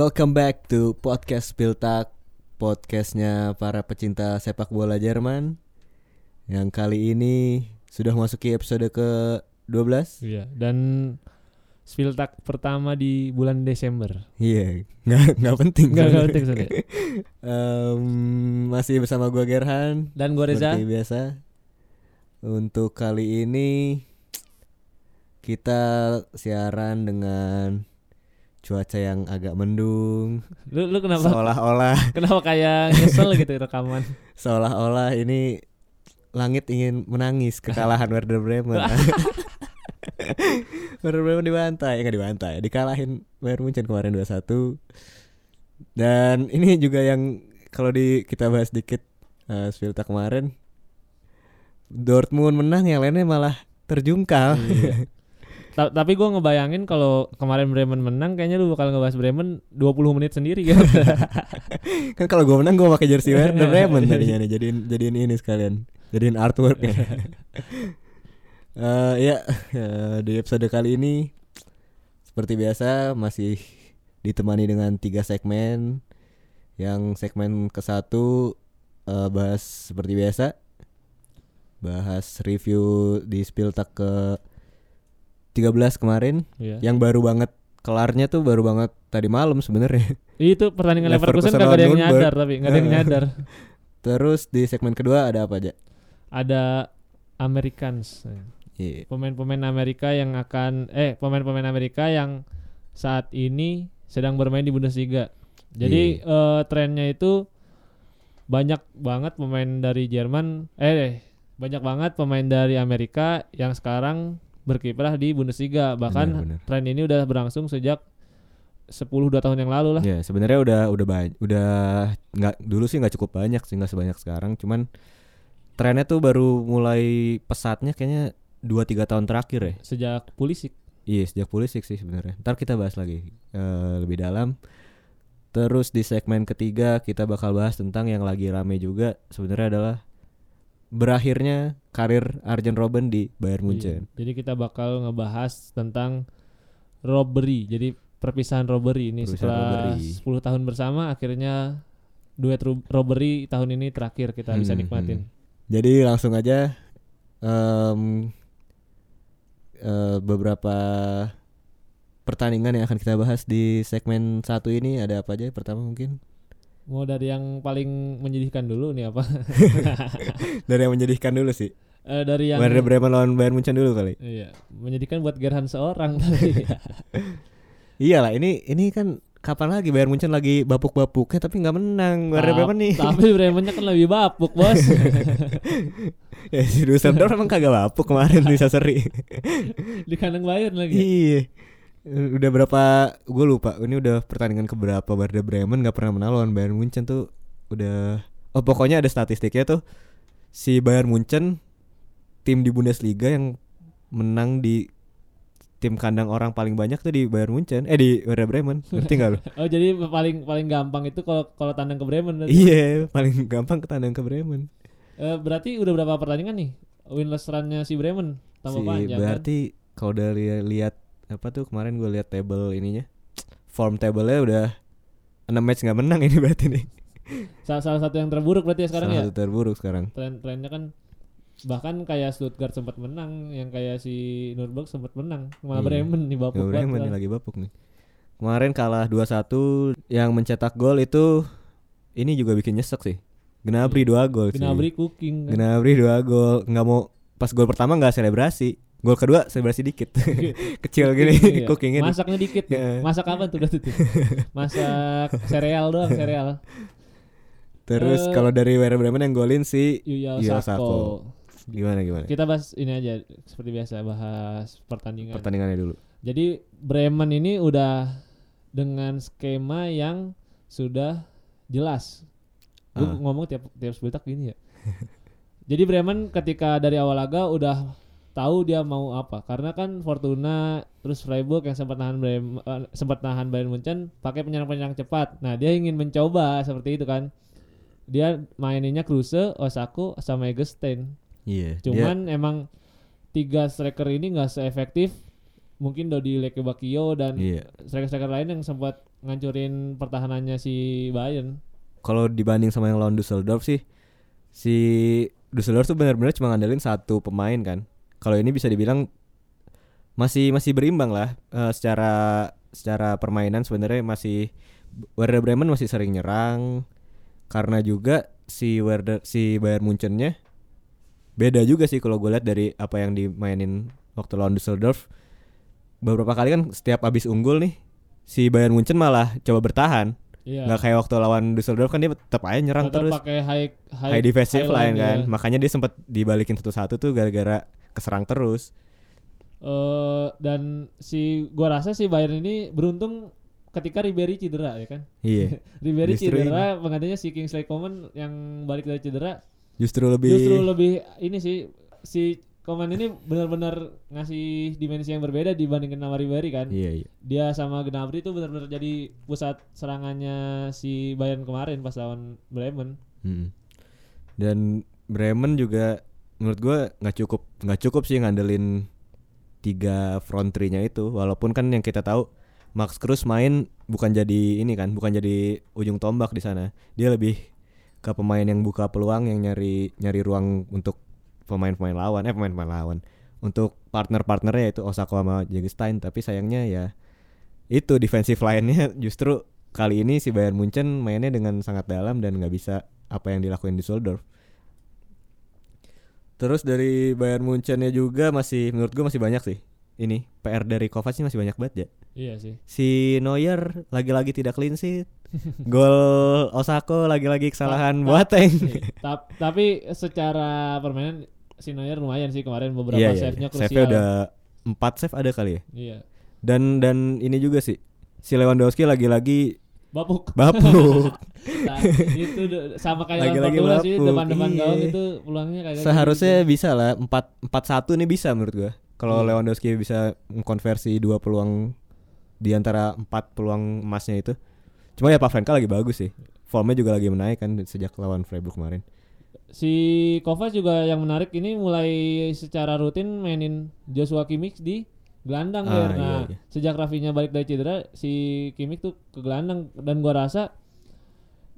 Welcome back to podcast Piltak Podcastnya para pecinta sepak bola Jerman Yang kali ini sudah masuki episode ke 12 Iya, dan Spiltak pertama di bulan Desember. Iya, nggak nggak penting enggak sebenarnya. penting sebenarnya. Em, Masih bersama gua Gerhan Dan gue Reza. Seperti biasa Untuk kali ini Kita siaran dengan Cuaca yang agak mendung. Lu lu kenapa? Seolah-olah. Kenapa kayak nyesel gitu rekaman? Seolah-olah ini Langit ingin menangis kekalahan Werder Bremen. Werder Bremen dibantai. Enggak dibantai Dikalahin Bayern Munchen kemarin 2-1 Dan ini juga yang Kalau di kita bahas dikit uh, Spilta kemarin. Dortmund menang yang lainnya malah terjungkal. Iya. Ta- tapi gue ngebayangin kalau kemarin Bremen menang kayaknya lu bakal ngebahas Bremen 20 menit sendiri gitu. kan kalau gue menang gue pakai jersey Werder Bremen tadinya nih jadiin jadiin ini sekalian jadiin artworknya Eh ya eh, di episode kali ini seperti biasa masih ditemani dengan tiga segmen yang segmen ke satu eh, bahas seperti biasa bahas review di Spiltak ke 13 kemarin Iya. yang baru banget kelarnya tuh baru banget tadi malam sebenarnya Itu pertandingan Leverkusen Leverkusen kagak ada yang nyadar tapi nggak ada yang nyadar. Terus di segmen kedua ada apa aja? Ada Americans. Iya. Pemain-pemain Amerika yang akan eh pemain-pemain Amerika yang saat ini sedang bermain di Bundesliga. Jadi eh, trennya itu banyak banget pemain dari Jerman eh banyak banget pemain dari Amerika yang sekarang berkiprah di Bundesliga. Bahkan Benar, benar. tren ini udah berlangsung sejak 10 2 tahun yang lalu lah. Ya sebenarnya udah udah banyak udah nggak dulu sih nggak cukup banyak sih nggak sebanyak sekarang cuman trennya tuh baru mulai pesatnya kayaknya 2-3 tahun terakhir ya Sejak Pulisic. Iya sejak Pulisic sih sebenarnya ntar kita bahas lagi eh, lebih dalam terus di segmen ketiga kita bakal bahas tentang yang lagi rame juga sebenarnya adalah berakhirnya karir Arjen Robben di Bayern Munchen Iya. Jadi kita bakal ngebahas tentang robbery. Jadi perpisahan robbery ini Perpisahan setelah robbery. 10 tahun bersama akhirnya duet ro- robbery tahun ini terakhir kita bisa Hmm, nikmatin. Jadi langsung aja em, eh, beberapa pertandingan yang akan kita bahas di segmen satu ini ada apa aja? Pertama mungkin Mau dari yang paling menyedihkan dulu nih apa? dari yang menyedihkan dulu sih. Eh, dari yang Werder Bremen lawan Bayern Munchen dulu kali. Iya, menyedihkan buat Gerhan seorang tapi Iyalah ini ini kan kapan lagi Bayern Munchen lagi bapuk-bapuknya tapi nggak menang Werder Bremen nih. Tapi Bremennya kan lebih bapuk, Bos. ya si Dusseldorf emang kagak bapuk kemarin bisa seri. Di kandang Bayern lagi. Iya. Udah berapa gue lupa. Ini udah pertandingan keberapa Werder Bremen nggak pernah menang lawan Bayern Munchen tuh udah Oh pokoknya ada statistiknya tuh si Bayern Munchen tim di Bundesliga yang menang di tim kandang orang paling banyak tuh di Bayern Munchen eh di Werder Bremen ngerti nggak lu? Oh, jadi paling paling gampang itu kalau kalau tandang ke Bremen. Iya paling gampang ketandang ke Bremen. Eh, berarti udah berapa pertandingan nih? Winless run-nya si Bremen tambah Si panjang kan? berarti kalau dari lihat apa tuh kemarin gue lihat table ininya form table-nya udah 6 match nggak menang ini berarti nih. Salah, salah satu yang terburuk berarti ya sekarang Salah ya. satu terburuk sekarang. Tren-trennya kan bahkan kayak Stuttgart sempat menang, yang kayak si Nuremberg sempat menang. Malah Iya. Bremen nih bapuk Ya, banget. Bremen nih lagi bapuk nih. Kemarin kalah 2-1 yang mencetak gol itu ini juga bikin nyesek sih. Gnabry 2 gol sih. Gnabry cooking. kan. Gnabry 2 gol. nggak mau pas gol pertama nggak selebrasi. Gol kedua selebrasi dikit. Kecil gini Iya. cookingnya. Masaknya dikit. Ya. Masak apa tuh udah tuh? Masak sereal doang, sereal. Terus Eh, kalau dari Werder Bremen yang golin si Yuya. Osako. gimana gimana? Kita bahas ini aja seperti biasa bahas pertandingan. Pertandingannya dulu. Jadi Bremen ini udah dengan skema yang sudah jelas. Gue Ah. ngomong tiap tiap sebentar gini ya. Jadi Bremen ketika dari awal laga udah tahu dia mau apa karena kan Fortuna terus Freiburg yang sempat nahan Bremen, eh, sempat nahan Bayern Munchen pakai penyerang-penyerang cepat. Nah, dia ingin mencoba seperti itu kan. Dia maininnya Kruse, Osako sama Eggestein. Iya. dia- Cuman emang tiga striker ini nggak seefektif mungkin Dodi Lekebakio dan Iya. striker-striker lain yang sempat ngancurin pertahanannya si Bayern. Kalau dibanding sama yang lawan Dusseldorf sih si Dusseldorf tuh benar-benar cuma ngandelin satu pemain kan. Kalau ini bisa dibilang masih masih berimbang lah Eh, secara secara permainan sebenarnya masih Werder Bremen masih sering nyerang. Karena juga si Werder si Bayern Munchennya beda juga sih kalau gue lihat dari apa yang dimainin waktu lawan Dusseldorf beberapa kali kan setiap abis unggul nih si Bayern Munchen malah coba bertahan. Iya. nggak kayak waktu lawan Dusseldorf kan dia tetap aja nyerang Tetap terus. pakai high high, high defensive high line kan. ya. makanya dia sempat dibalikin satu-satu tuh gara-gara keserang terus Eh, dan si gua rasa si Bayern ini beruntung ketika Ribery cedera ya kan. iya Ribery Justru cedera, penggantinya si Kingsley Coman yang balik dari cedera justru lebih justru lebih ini sih si Coman ini benar-benar ngasih dimensi yang berbeda dibandingkan sama Ribery kan. iya iya Dia sama Gnabry itu benar-benar jadi pusat serangannya si Bayern kemarin pas lawan Bremen. Mm. dan Bremen juga menurut gua nggak cukup nggak cukup sih ngandelin tiga front three-nya itu. Walaupun kan yang kita tahu Max Cruz main bukan jadi ini kan bukan jadi ujung tombak di sana. Dia lebih ke pemain yang buka peluang yang nyari nyari ruang untuk pemain-pemain lawan eh pemain-pemain lawan. Untuk partner-partnernya itu Osako sama Jagerstein tapi sayangnya ya itu defensive line-nya justru kali ini si Bayern Munchen mainnya dengan sangat dalam dan nggak bisa apa yang dilakuin di Düsseldorf. Terus dari Bayern Munchennya juga masih menurut gua masih banyak sih. Ini PR dari Kovac sih masih banyak banget ya. Iya sih. Si Neuer lagi-lagi tidak clean sheet. Gol Osako lagi-lagi kesalahan Boateng. Iya. Ta- tapi secara permainan si Neuer lumayan sih kemarin beberapa Iya, iya, save-nya iya. krusial. Save-nya udah 4 save ada kali ya. Iya. Dan dan ini juga sih. Si Lewandowski lagi-lagi Bapuk. bapuk. Nah, itu sama kayak lawan Lagi-lagi Portugal sih bapuk, depan-depan iya. gawang itu peluangnya kayak Seharusnya gitu. bisa lah 4 4 1 nih bisa menurut gua. Kalau Iya. Lewandowski bisa mengkonversi dua peluang di antara empat peluang emasnya itu. Cuma ya Pavlenka lagi bagus sih. Formnya juga lagi menaik kan sejak lawan Freiburg kemarin. Si Kovac juga yang menarik ini mulai secara rutin mainin Joshua Kimmich di gelandang Ah, iya, Nah, iya. sejak Rafinya balik dari cedera si Kimmich tuh ke gelandang dan gua rasa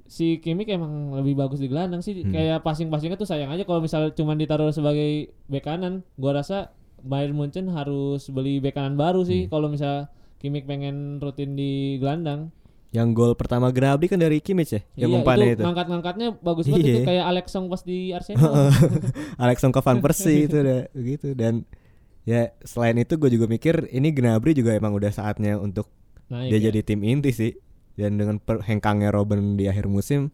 si Kimmich emang lebih bagus di gelandang sih. Hmm. Kayak passing-passingnya tuh sayang aja kalau misal cuman ditaruh sebagai bek kanan. Gua rasa Bayern Munchen harus beli bek kanan baru sih Hmm. kalau misal Kimmich pengen rutin di gelandang. Yang gol pertama Gnabry kan dari Kimmich ya, yang iya, umpannya itu itu. ngangkat-ngangkatnya bagus banget Iya. itu kayak Alex Song pas di Arsenal. Alexon ke Van Persie itu udah begitu dan ya selain itu gue juga mikir ini Gnabry juga emang udah saatnya untuk Naik dia ya. jadi tim inti sih dan dengan hengkangnya Robben di akhir musim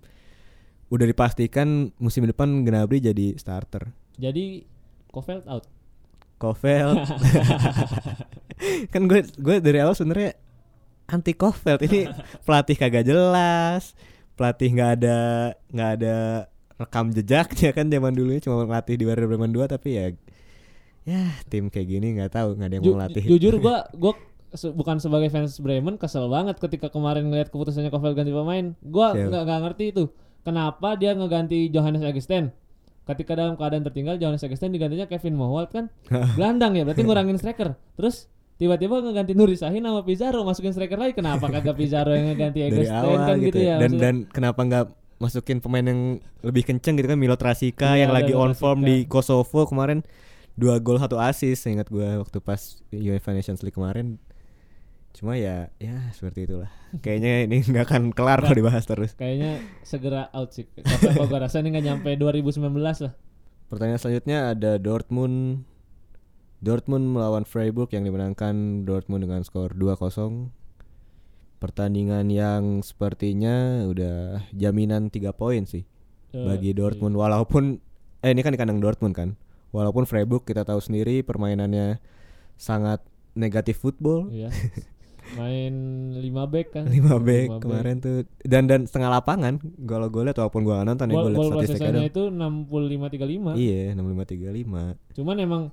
udah dipastikan musim depan Gnabry jadi starter. Jadi Kofeld out. Kovel kan gue gue dari awal sebenarnya anti Kovel ini pelatih kagak jelas pelatih nggak ada nggak ada rekam jejaknya kan zaman dulunya cuma melatih di Werder Bremen 2 tapi ya ya tim kayak gini nggak tahu nggak ada yang Ju- mau latih jujur gua gua se- bukan sebagai fans Bremen kesel banget ketika kemarin ngeliat keputusannya Kofeld ganti pemain. Gua nggak nggak ngerti itu. Kenapa dia ngeganti Johannes Augustin? Ketika dalam keadaan tertinggal Johannes Augustin digantinya Kevin Mohwald kan gelandang ya berarti ngurangin striker. Terus tiba-tiba ngeganti Nuri Sahin sama Pizarro masukin striker lagi kenapa kagak Pizarro yang ngeganti awal kan gitu, gitu ya. ya dan maksudnya. dan kenapa nggak masukin pemain yang lebih kenceng gitu kan Milot Rasika Iya, yang lagi on form di. Kosovo kemarin dua gol satu assist ingat gue waktu pas UEFA Nations League kemarin. Cuma ya ya seperti itulah. Kayaknya ini nggak akan kelar kalau dibahas terus. kayaknya segera out sih. Kofeld gua rasa ini nggak nyampe 2019 lah. pertanyaan selanjutnya ada Dortmund Dortmund melawan Freiburg yang dimenangkan. Dortmund dengan skor 2-0 pertandingan yang sepertinya udah jaminan tiga poin sih Eh, bagi Dortmund. Walaupun eh ini kan di kandang Dortmund kan walaupun Freiburg kita tahu sendiri permainannya sangat negatif football Iya. Main 5 back kan. 5 back kemarin tuh dan dan setengah lapangan lihat walaupun gue nonton ya Gol statistiknya itu 65-35. iya 65 35 Cuman emang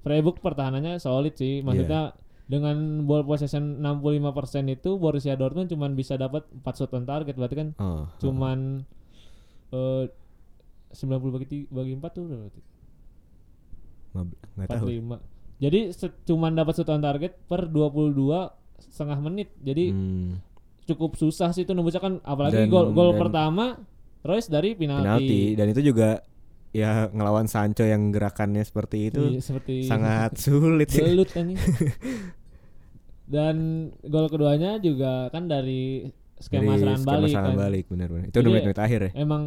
Freiburg pertahanannya solid sih. Maksudnya dengan ball possession 65% itu Borussia Dortmund cuman bisa dapat 4 shot on target berarti kan oh cuman eh 90 bagi ti- bagi 4 tuh berarti? Nggak tahu 45. Jadi cuman dapat satu target per 22 setengah menit. Jadi Hmm, cukup susah sih itu nembusnya kan apalagi Dan- gol gol dan- pertama Royce dari penalti. penalti dan itu juga ya ngelawan Sancho yang gerakannya seperti itu Iya, seperti sangat sulit sih. gelut kan. Dan gol keduanya juga kan dari skema Dari serangan skema balik serangan kan. balik benar-benar. Itu udah menit-menit akhir ya. Emang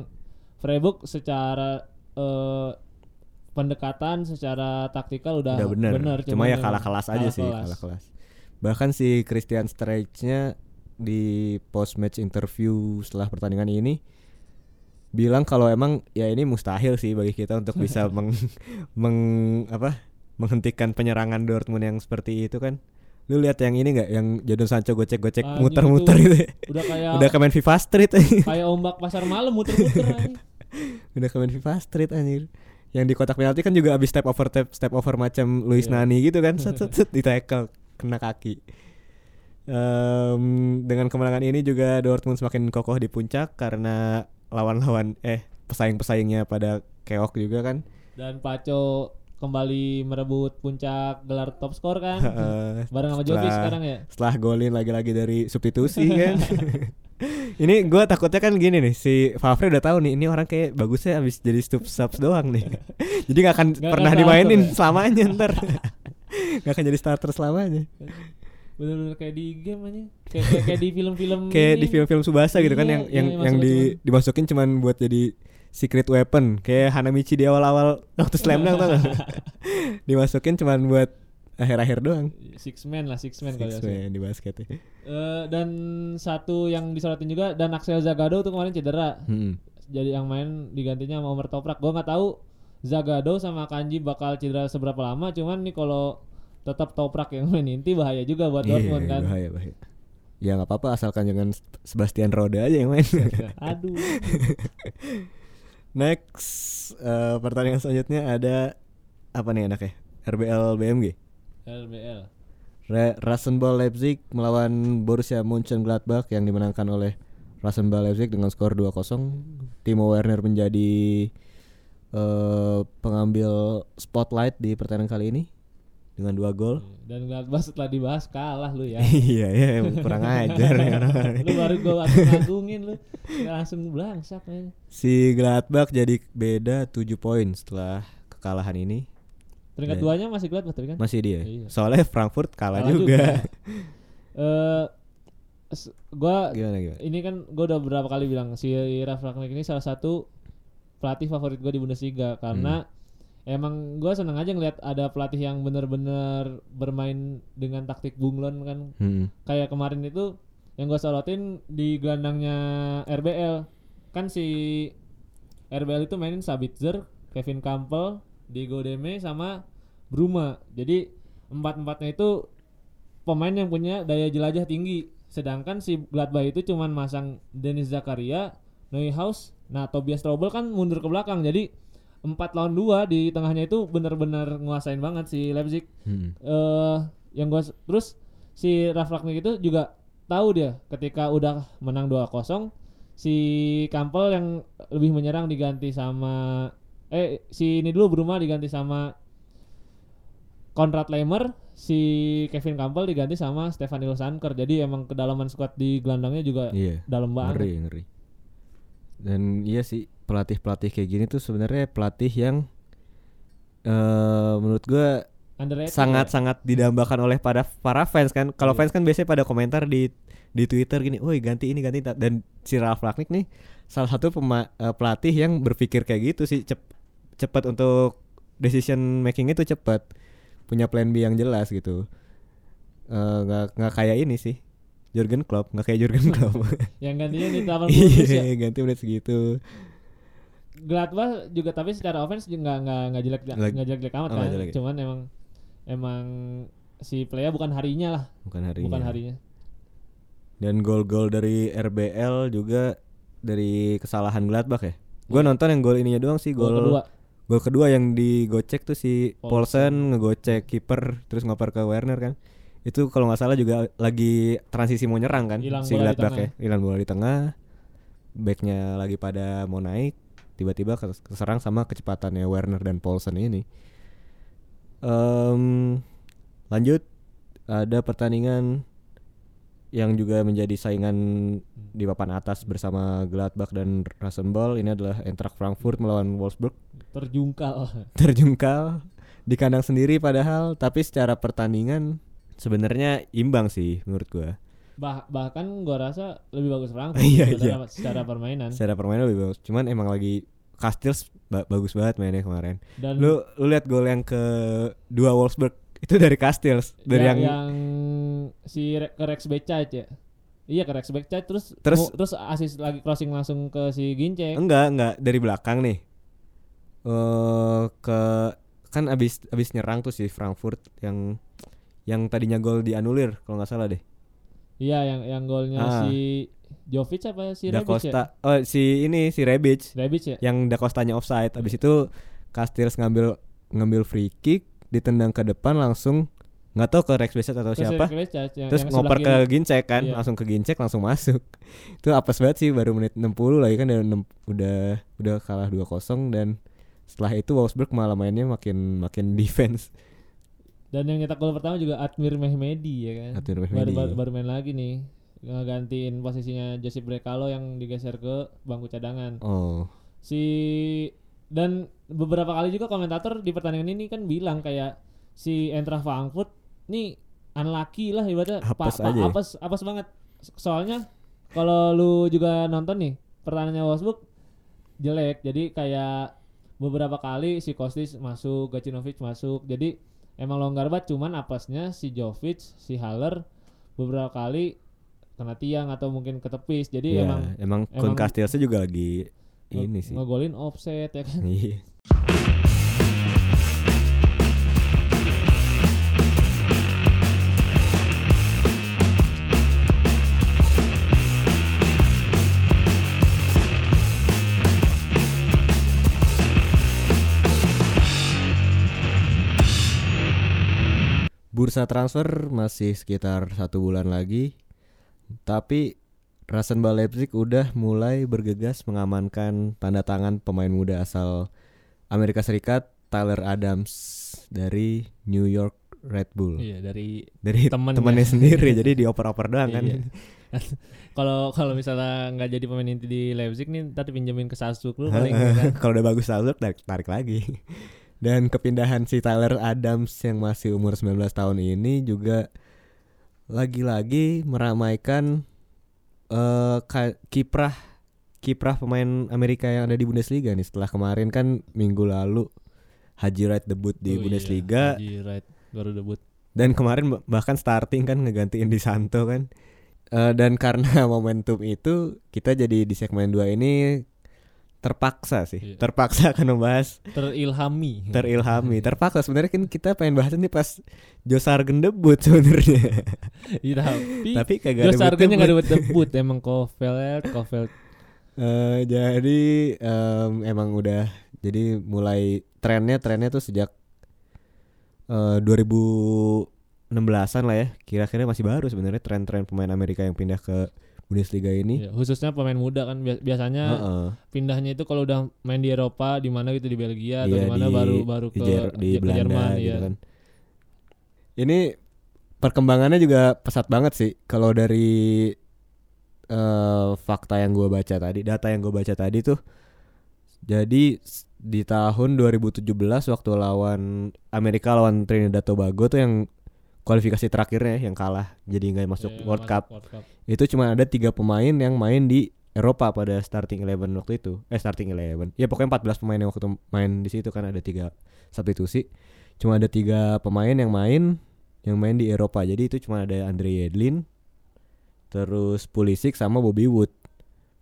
Freiburg secara eh, pendekatan secara taktikal udah, Udah bener. bener, Cuma ya emang kalah kelas aja kalah sih, kelas. kalah kelas. Bahkan si Christian Streich-nya di post match interview setelah pertandingan ini bilang kalau emang ya ini mustahil sih bagi kita untuk bisa meng, meng- apa menghentikan penyerangan Dortmund yang seperti itu kan. Lu lihat yang ini nggak yang Jadon Sancho gocek-gocek muter-muter itu. gitu. ya. Udah kayak Udah ke main FIFA Street kayak ombak pasar malam muter-muter. Udah ke main FIFA Street anjir. Yang di kotak penalti kan juga abis step over step, step over macam Luis Iya. Nani gitu kan. Set set set di tackle kena kaki. Em, dengan kemenangan ini juga Dortmund semakin kokoh di puncak karena lawan-lawan eh pesaing-pesaingnya pada keok juga kan. Dan Paco kembali merebut puncak gelar top skor kan. Bareng sama setelah- sekarang ya. setelah golin lagi-lagi dari substitusi kan. ini gua takutnya kan gini nih si Favre udah tahu nih ini orang kayak bagusnya abis jadi sub subs doang nih. jadi nggak akan Nggak pernah dimainin ya? selamanya ntar. nggak akan jadi starter selamanya. Bener-bener kayak di game aja. Kayak, kayak, kayak di film-film Kayak di film-film Subasa gitu kan Iya, yang yang iya, yang di masuk-masuk. dimasukin cuman buat jadi secret weapon kayak Hanamichi di awal-awal waktu slam dunk tau gak? dimasukin cuman buat akhir-akhir doang. Six man lah, six man kalau Six ya. man di basket ya. Eh, dan satu yang disorotin juga dan Axel Zagado tuh kemarin cedera. Hmm. Jadi yang main digantinya sama Omer Toprak. Gua nggak tahu Zagado sama Kanji bakal cedera seberapa lama. Cuman nih kalau tetap Toprak yang main inti bahaya juga buat Dortmund Iya, kan. bahaya bahaya. Ya nggak apa-apa asalkan jangan Sebastian Rode aja yang main. Aduh. Next eh, pertandingan selanjutnya ada apa nih enaknya? RBL BMG. LBL. Re Rasenball Leipzig melawan Borussia Mönchengladbach yang dimenangkan oleh Rasenball Leipzig dengan skor 2-0. Timo Werner menjadi eh, pengambil spotlight di pertandingan kali ini dengan dua gol. Dan Gladbach setelah dibahas kalah lu ya. iya ya kurang ajar orang. lu baru gua ngagungin lu. Ya, langsung belangsak ya. Si Gladbach jadi beda 7 poin setelah kekalahan ini. Peringkat Iya. duanya masih Gladbach tapi kan. Masih dia. Iya. Soalnya Frankfurt kalah, Kalah juga. Eh s- gua gimana gimana? ini kan gue udah beberapa kali bilang si Ralf Rangnick ini salah satu pelatih favorit gue di Bundesliga karena emang gue seneng aja ngeliat ada pelatih yang bener-bener bermain dengan taktik bunglon kan Hmm. kayak kemarin itu yang gue sorotin di gelandangnya RBL kan si RBL itu mainin Sabitzer, Kevin Campbell, Diego Deme sama Bruma. Jadi empat empatnya itu pemain yang punya daya jelajah tinggi. Sedangkan si Gladbach itu cuman masang Denis Zakaria, Neuhaus, nah Tobias Strobel kan mundur ke belakang. Jadi empat lawan dua di tengahnya itu bener-bener nguasain banget si Leipzig. Hmm. eh yang gua terus si Ralf Rangnick itu juga tahu dia ketika udah menang 2-0 si Campbell yang lebih menyerang diganti sama eh si ini dulu Bruma diganti sama Konrad Leimer si Kevin Campbell diganti sama Stefan Ilsanker jadi emang kedalaman squad di gelandangnya juga Iya. dalam banget Ngeri, ngeri. Dan iya sih pelatih-pelatih kayak gini tuh sebenarnya pelatih yang eh menurut gua Underrated ya. sangat-sangat didambakan oleh pada para fans kan. Kalau Iya. fans kan biasanya pada komentar di di Twitter gini, "Woi, ganti ini, ganti itu." Dan si Ralf Rangnick nih salah satu pema- eh, pelatih yang berpikir kayak gitu sih, cep- cepat untuk decision making itu cepat. Punya plan B yang jelas gitu. Eh, nggak nggak kayak ini sih. Jurgen Klopp, nggak kayak Jurgen Klopp. yang gantinya di 80 menit ya. Iya, ganti menit segitu. Gladbach juga tapi secara offense juga nggak nggak nggak jelek Nggak- jelek jelek amat oh, kan jelek. cuman emang emang si Playa bukan harinya lah Bukan harinya. bukan harinya Dan gol-gol dari RBL juga dari kesalahan Gladbach ya. Gue nonton yang gol ininya doang sih, gol gol kedua yang digocek tuh si Paulsen. Paulsen ngegocek kiper terus ngoper ke Werner kan. Itu kalau nggak salah juga lagi transisi mau nyerang kan Hilang si Gladbach ya. Hilang bola di tengah. Backnya lagi pada mau naik, tiba-tiba kes- keserang sama kecepatannya Werner dan Paulsen ini. Em, lanjut ada pertandingan yang juga menjadi saingan di papan atas bersama Gladbach dan Rasenball. Ini adalah Eintracht Frankfurt melawan Wolfsburg. Terjungkal. Terjungkal di kandang sendiri padahal, tapi secara pertandingan sebenarnya imbang sih menurut gua. Bah bahkan gua rasa lebih bagus Frankfurt Iya, secara, secara permainan. Secara permainan lebih bagus. Cuman emang lagi Castells ba- bagus banget mainnya kemarin. Dan Lu lu lihat gol yang ke dua Wolfsburg itu dari Castells, dari ya- yang, yang si Re- Rex Becaj ya. Iya ke Rex terus Terus- terus asis lagi crossing langsung ke si Gince. enggak enggak dari belakang nih. Eh ke kan abis abis nyerang tuh si Frankfurt yang yang tadinya gol dianulir kalau nggak salah deh. Iya yang yang golnya Ah. si Jovic apa si Da Rebic ya? Oh si ini si Rebic Rebic ya? yang Da Costanya offside. Abis itu Castells ngambil ngambil free kick ditendang ke depan langsung nggak tahu ke Rex Becet atau Terus siapa. Becaj yang, Terus yang ngoper ke kiri. Ginczek kan, Iya. langsung ke Ginczek langsung masuk. Itu apes banget sih baru menit 60 lagi kan udah udah udah kalah 2-0 dan setelah itu Wolfsburg malah mainnya makin makin defense. Dan yang nyetak gol pertama juga Admir Mehmedi ya kan. Admir Baru, Mehmedi. baru, baru main lagi nih. Ngegantiin posisinya Josip Brekalo yang digeser ke bangku cadangan. Oh. Si dan beberapa kali juga komentator di pertandingan ini kan bilang kayak si Eintracht Frankfurt nih unlucky lah ibaratnya Apes aja ya? apes apes banget. Soalnya kalau lu juga nonton nih pertandingannya Wolfsburg jelek. Jadi kayak beberapa kali si Kostis masuk, Gacinovic masuk. Jadi emang longgar banget cuman apesnya si Jovic, si Haller beberapa kali kena tiang atau mungkin ketepis. Jadi Iya, emang emang Kun emang- juga lagi ini sih. ngegolin offset ya kan. Iya. Bursa transfer masih sekitar satu bulan lagi, tapi Rasenball Leipzig udah mulai bergegas mengamankan tanda tangan pemain muda asal Amerika Serikat Tyler Adams dari New York Red Bull. Iya dari Dari Temen temannya ya. sendiri jadi dioper-oper doang kan. Iya. Kalau kalau misalnya nggak jadi pemain inti di Leipzig nih tadi pinjemin ke Salzburg lu paling kan. Kalau udah bagus Salzburg tarik, tarik lagi. Dan kepindahan si Tyler Adams yang masih umur 19 tahun ini juga lagi-lagi meramaikan ka- kiprah kiprah pemain Amerika yang ada di Bundesliga nih. Setelah kemarin kan minggu lalu Haji Wright debut di Oh iya, Bundesliga. Haji Wright baru debut. dan kemarin bah- bahkan starting kan ngegantiin di Santo kan. Eh, dan karena momentum itu kita jadi di segmen 2 ini terpaksa sih. Iya. terpaksa akan membahas Terilhami. terilhami. Terpaksa. Sebenarnya kan kita pengen bahas ini pas Joe Sargent debut sebenarnya. Iya tapi tapi kagak Josh debut Sargent nggak debut debut emang Kofeld Kofeld Eh, jadi em, emang udah jadi mulai trennya trennya tuh sejak eh 2016-an lah ya kira-kira masih baru sebenarnya tren-tren pemain Amerika yang pindah ke Bundesliga ini Iya, khususnya pemain muda kan Bias- biasanya Heeh. pindahnya itu kalau udah main di Eropa di mana gitu di Belgia atau Iya, di mana di- baru baru di, ke Jer- di ke Belanda Jerman gitu ya. kan. Ini perkembangannya juga pesat banget sih kalau dari eh, fakta yang gue baca tadi, data yang gue baca tadi tuh. Jadi di tahun 2017 waktu lawan Amerika lawan Trinidad Tobago tuh yang kualifikasi terakhirnya yang kalah jadi nggak masuk Iya, World Cup World Cup. itu cuma ada tiga pemain yang main di Eropa pada starting eleven waktu itu eh starting eleven ya pokoknya 14 pemain yang waktu main di situ kan ada tiga substitusi cuma ada tiga pemain yang main yang main di Eropa jadi itu cuma ada Andre Yedlin terus Pulisic sama Bobby Wood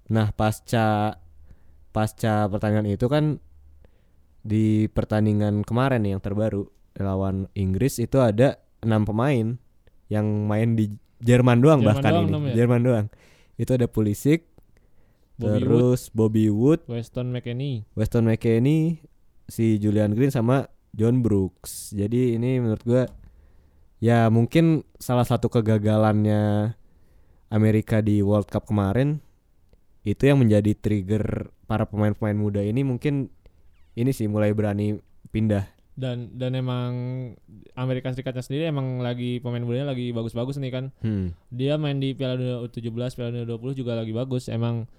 nah pasca pasca pertandingan itu kan di pertandingan kemarin yang terbaru lawan Inggris itu ada enam pemain yang main di Jerman doang Jerman bahkan doang ini ya? Jerman doang itu ada Pulisic Bobby Wood, terus Bobby Wood Weston McKennie. Weston McKennie si Julian Green sama John Brooks jadi ini menurut gua ya mungkin salah satu kegagalannya Amerika di World Cup kemarin itu yang menjadi trigger para pemain-pemain muda ini mungkin ini sih mulai berani pindah. Dan dan emang Amerika Serikatnya sendiri emang lagi pemain mudanya lagi bagus-bagus nih kan. Hmm. dia main di Piala Dunia U17 Piala Dunia U20 juga lagi bagus. Emang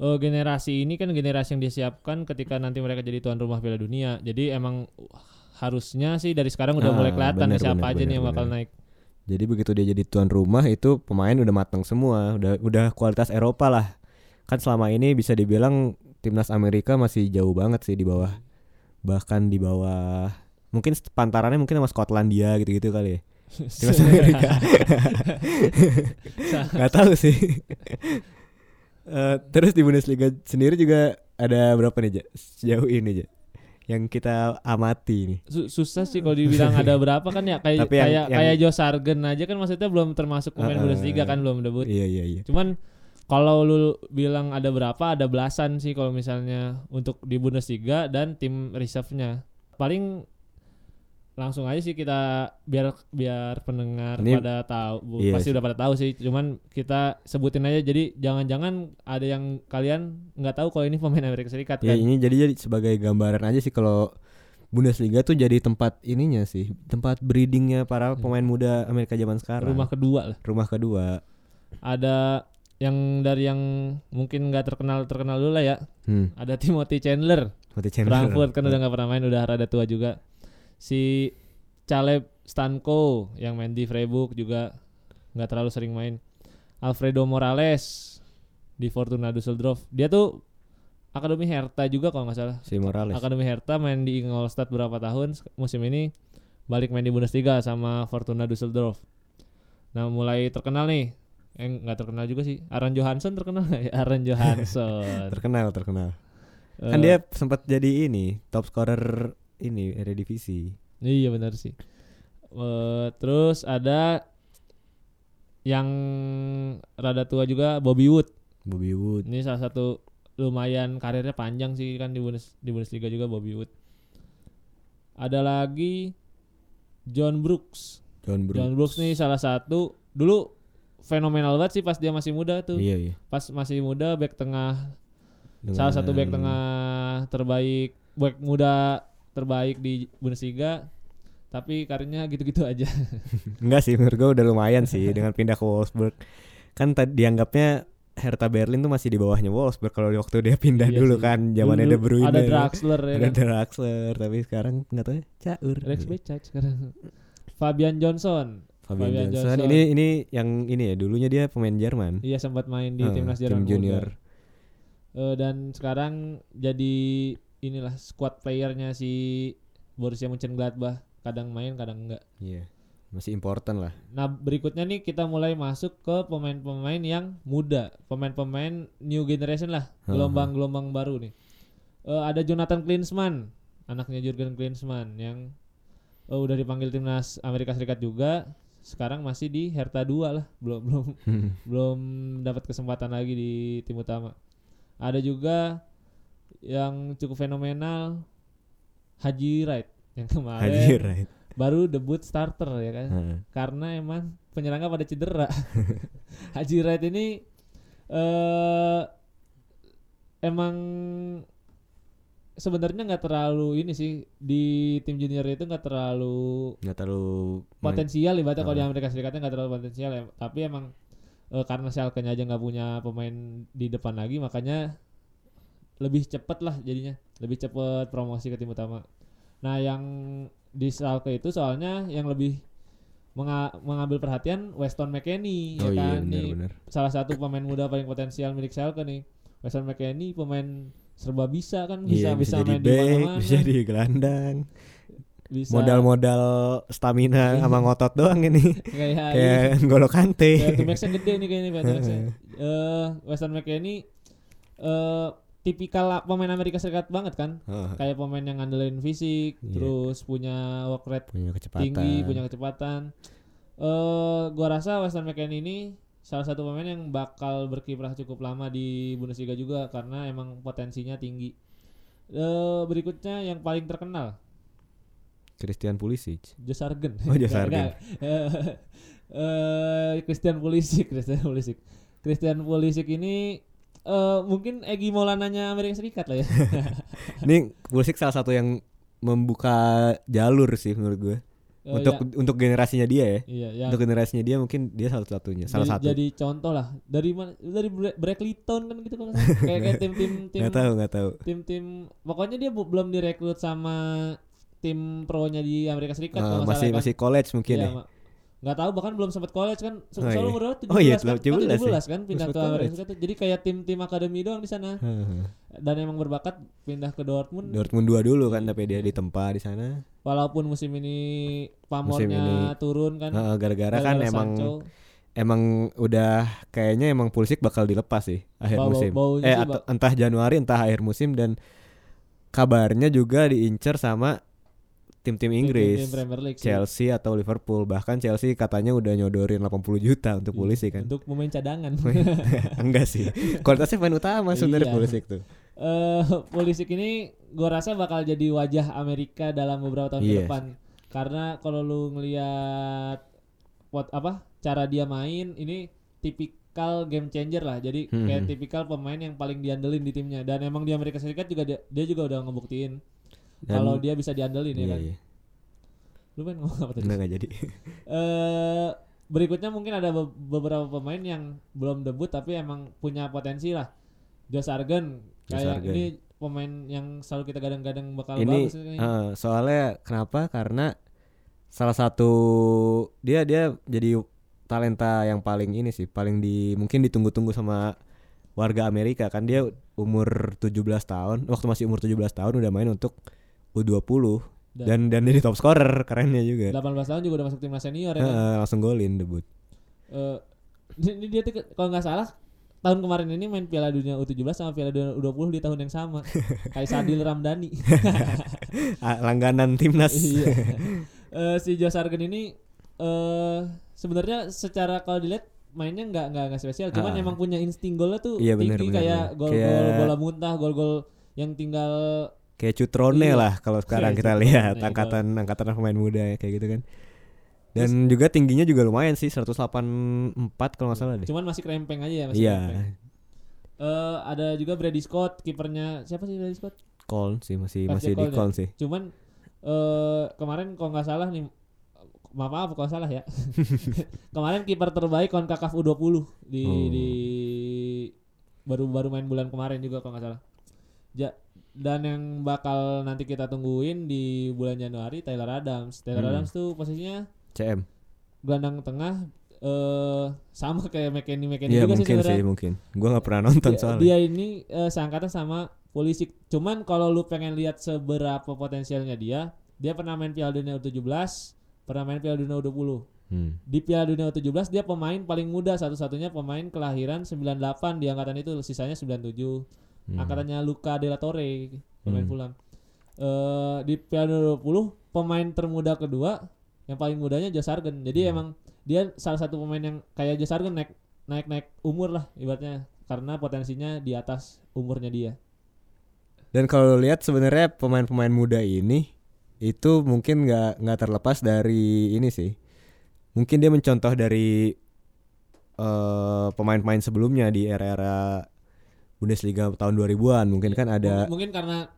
eh, generasi ini kan generasi yang disiapkan ketika nanti mereka jadi tuan rumah Piala Dunia. Jadi emang uh, harusnya sih dari sekarang udah Ah, mulai kelihatan nih bener, siapa bener, aja nih bener, yang bakal bener. naik Jadi begitu dia jadi tuan rumah itu pemain udah matang semua, udah udah kualitas Eropa lah. Kan selama ini bisa dibilang timnas Amerika masih jauh banget sih di bawah. Bahkan di bawah mungkin pantarannya mungkin sama Skotlandia gitu-gitu kali ya. Timnas Amerika. Gak tahu sih. Eh, terus di Bundesliga sendiri juga ada berapa nih, Ja? Sejauh ini, Ja? Yang kita amati nih. Su- susah sih kalau dibilang ada berapa kan ya kayak Tapi yang- kayak yang- kayak Joe Sargent aja kan maksudnya belum termasuk pemain Uh-uh. Bundesliga kan belum debut Iya, iya, iya. Cuman kalau lu bilang ada berapa, ada belasan sih kalau misalnya untuk di Bundesliga dan tim reserve-nya. Paling langsung aja sih kita biar biar pendengar Ini- pada tahu, Iya pasti sih. udah pada tahu sih. Cuman kita sebutin aja jadi jangan-jangan ada yang kalian nggak tahu kalau ini pemain Amerika Serikat Ya kan. ini jadi jadi sebagai gambaran aja sih kalau Bundesliga tuh jadi tempat ininya sih, tempat breedingnya para Hmm. pemain muda Amerika zaman sekarang. Rumah kedua lah. Rumah kedua. Ada yang dari yang mungkin nggak terkenal terkenal dulu lah ya. Hmm. Ada Timothy Chandler. Mati Chandler. Frankfurt kan udah nggak pernah main udah rada tua juga si Caleb Stanko yang main di Freiburg juga nggak terlalu sering main. Alfredo Morales di Fortuna Düsseldorf. Dia tuh Akademi Hertha juga kalau nggak salah. Si Morales. Akademi Hertha main di Ingolstadt berapa tahun musim ini balik main di Bundesliga sama Fortuna Düsseldorf. Nah mulai terkenal nih. Eh nggak terkenal juga sih. Aaron Johansson terkenal nggak ya? Aaron Johansson. Terkenal, terkenal. Eh, Kan dia sempat jadi ini, top scorer ini Eredivisie. Iya benar sih. Eh, terus ada yang rada tua juga Bobby Wood. Bobby Wood. Ini salah satu lumayan karirnya panjang sih kan di Bundes di Bundesliga juga Bobby Wood. Ada lagi John Brooks. John Brooks. John Brooks nih salah satu dulu fenomenal banget sih pas dia masih muda tuh. Iya, iya. Pas masih muda back tengah Dengan- salah satu back tengah terbaik back muda terbaik di Bundesliga. Tapi karirnya gitu-gitu aja. Enggak sih, menurut gue udah lumayan sih dengan pindah ke Wolfsburg. Kan tadi dianggapnya Hertha Berlin tuh masih di bawahnya Wolfsburg kalau waktu dia pindah Iya dulu sih. kan zamannya De Bruyne. Ada Draxler ya ada kan. Draxler, tapi sekarang nggak tahu ya, caur. Rex Becaj sekarang. Fabian Johnson. Fabian, Fabian Johnson. Johnson. Ini ini yang ini ya dulunya dia pemain Jerman. Iya sempat main di Ah, timnas tim Jerman muda. junior. Eh, dan sekarang jadi inilah squad playernya si Borussia Mönchengladbach. Kadang main, kadang enggak. Iya. Masih important lah. Nah berikutnya nih kita mulai masuk ke pemain-pemain yang muda, pemain-pemain new generation lah, gelombang-gelombang baru nih. Eh, ada Jonathan Klinsmann, anaknya Jurgen Klinsmann yang eh, udah dipanggil timnas Amerika Serikat juga. Sekarang masih di Hertha 2 lah, belum belum belum dapat kesempatan lagi di tim utama. Ada juga yang cukup fenomenal Haji Wright yang kemarin Haji right. baru debut starter ya kan Heeh. karena emang penyerangnya pada cedera. Haji Wright ini eh emang sebenarnya nggak terlalu ini sih di tim junior itu nggak terlalu Nggak terlalu potensial ibaratnya kalau di. Amerika Serikatnya nggak terlalu potensial ya tapi emang eh, karena Schalke-nya aja nggak punya pemain di depan lagi makanya lebih cepet lah jadinya lebih cepet promosi ke tim utama nah yang di Schalke itu soalnya yang lebih menga- mengambil perhatian Weston McKennie Oh ya iya kan nih benar-benar. salah satu pemain muda paling potensial milik Schalke nih Weston McKennie pemain serba bisa kan bisa Iya, bisa, main di back, mana-mana bisa jadi gelandang. bisa Modal-modal stamina Iya. sama ngotot doang ini. kayak Kayak N'Golo Kante. Kayak gede nih kayaknya Eh Weston McKennie eh tipikal pemain Amerika Serikat banget kan. Heeh. Kayak pemain yang ngandelin fisik, Iya. terus punya work rate punya kecepatan. tinggi, punya kecepatan. Eh gua rasa Weston McKennie ini salah satu pemain yang bakal berkiprah cukup lama di Bundesliga juga karena emang potensinya tinggi. Eh berikutnya yang paling terkenal Christian Pulisic. Joe Sargent. Oh, Sargent. enggak. Eh, eh, Christian Pulisic, Christian Pulisic. Christian Pulisic ini eh mungkin Egi Maulananya Amerika Serikat lah ya. Ini Pulisic salah satu yang membuka jalur sih menurut gue Eh, untuk ya, untuk generasinya dia ya. iya ya Untuk generasinya dia mungkin dia salah satunya, salah jadi, satu. jadi contoh lah dari mana dari Bra- Brackleyton kan gitu kan kayak kayak tim-tim tim Nggak tahu, nggak tahu. tim-tim pokoknya dia belum direkrut sama tim pro-nya di Amerika Serikat nggak masih salah kan. masih college mungkin Iya, ya. Nggak tahu bahkan belum sempat college kan Se- Oh, selalu iya. umur? 17 Oh, iya, kan, 17 kan, ya. 17 kan pindah ke Amerika jadi kayak tim-tim akademi doang di sana dan emang berbakat pindah ke Dortmund Dortmund 2 dulu kan tapi dia ditempa di sana. walaupun musim ini pamornya ini. turun kan gara-gara kan gara-gara emang Sancho. emang udah kayaknya emang Pulisic bakal dilepas sih akhir Bau- musim. baunya eh sih, atau- entah Januari entah akhir musim dan kabarnya juga diincar sama tim-tim Inggris. Tim-tim Premier League sih. Chelsea atau Liverpool bahkan Chelsea katanya udah nyodorin 80 juta untuk Iya, Pulisic kan untuk pemain cadangan enggak sih kualitasnya pemain utama sebenarnya Iya. Pulisic tuh eh Pulisic ini gue rasa bakal jadi wajah Amerika dalam beberapa tahun ke Iya. depan karena kalau lu ngelihat pot apa cara dia main ini tipikal game changer lah jadi Hmm. kayak tipikal pemain yang paling diandelin di timnya dan emang di Amerika Serikat juga dia, dia juga udah ngebuktiin kalau dia bisa diandelin ya iya, kan? iya. lu pengen ngomong apa tadi? Enggak, enggak jadi. Eh berikutnya mungkin ada be- beberapa pemain yang belum debut tapi emang punya potensi lah. Josh Argen. Josh kayak ini pemain yang selalu kita gadang-gadang bakal ini bagus ini. eh, soalnya kenapa? Karena salah satu dia dia jadi talenta yang paling ini sih paling di mungkin ditunggu-tunggu sama warga Amerika. Kan dia umur 17 tahun waktu masih umur 17 tahun udah main untuk U20 dan dan dia di top scorer kerennya juga 18 tahun juga udah masuk timnas senior ya kan. Heeh, langsung golin debut Eh, ini dia kalau nggak salah tahun kemarin ini main Piala Dunia U17 sama Piala Dunia U20 di tahun yang sama. kayak Sadil Ramdhani. Ah, langganan timnas iya. Eh, si Josh Argen ini eh sebenarnya secara kalau dilihat mainnya nggak nggak nggak spesial, cuman Ah. emang punya insting golnya tuh Iya, tinggi bener, kayak gol-gol bola muntah, gol-gol yang tinggal kayak Cutrone Iya. lah kalau sekarang Kayak kita Cutrone, lihat angkatan angkatan pemain muda ya, kayak gitu kan dan juga tingginya juga lumayan sih 184 kalau nggak salah deh cuman masih krempeng aja ya masih iya krempeng. Eh, ada juga Brady Scott, kipernya siapa sih Brady Scott? Call sih masih Patrick masih di Cole ya? sih Cuman eh kemarin kalau nggak salah nih maaf maaf kalau salah ya. kemarin kiper terbaik Concacaf U20 di Oh. di baru baru main bulan kemarin juga kalau nggak salah. Ja, dan yang bakal nanti kita tungguin di bulan Januari Taylor Adams. Taylor Hmm. Adams tuh posisinya CM gelandang tengah eh sama kayak McKennie McKennie Iya juga sih mungkin sih mungkin gua nggak pernah nonton Dia, soalnya dia ini eh, seangkatan sama polisi. Cuman kalau lu pengen lihat seberapa potensialnya dia, dia pernah main Piala Dunia U17, pernah main Piala Dunia U20. Hmm. Di Piala Dunia U17 dia pemain paling muda satu-satunya pemain kelahiran 98 di angkatan itu, sisanya 97. Hmm. Angkatannya Luka De La Torre, pemain Hmm. Fulham. Eh di Piala Dunia U20 pemain termuda kedua yang paling mudanya Josh Sargent. Jadi Hmm. emang dia salah satu pemain yang kayak Josh Sargent naik naik naik umur lah ibaratnya karena potensinya di atas umurnya dia. dan kalau lihat sebenarnya pemain-pemain muda ini itu mungkin nggak nggak terlepas dari ini sih mungkin dia mencontoh dari eh, pemain-pemain sebelumnya di era-era Bundesliga tahun 2000-an mungkin kan ada Mungkin, karena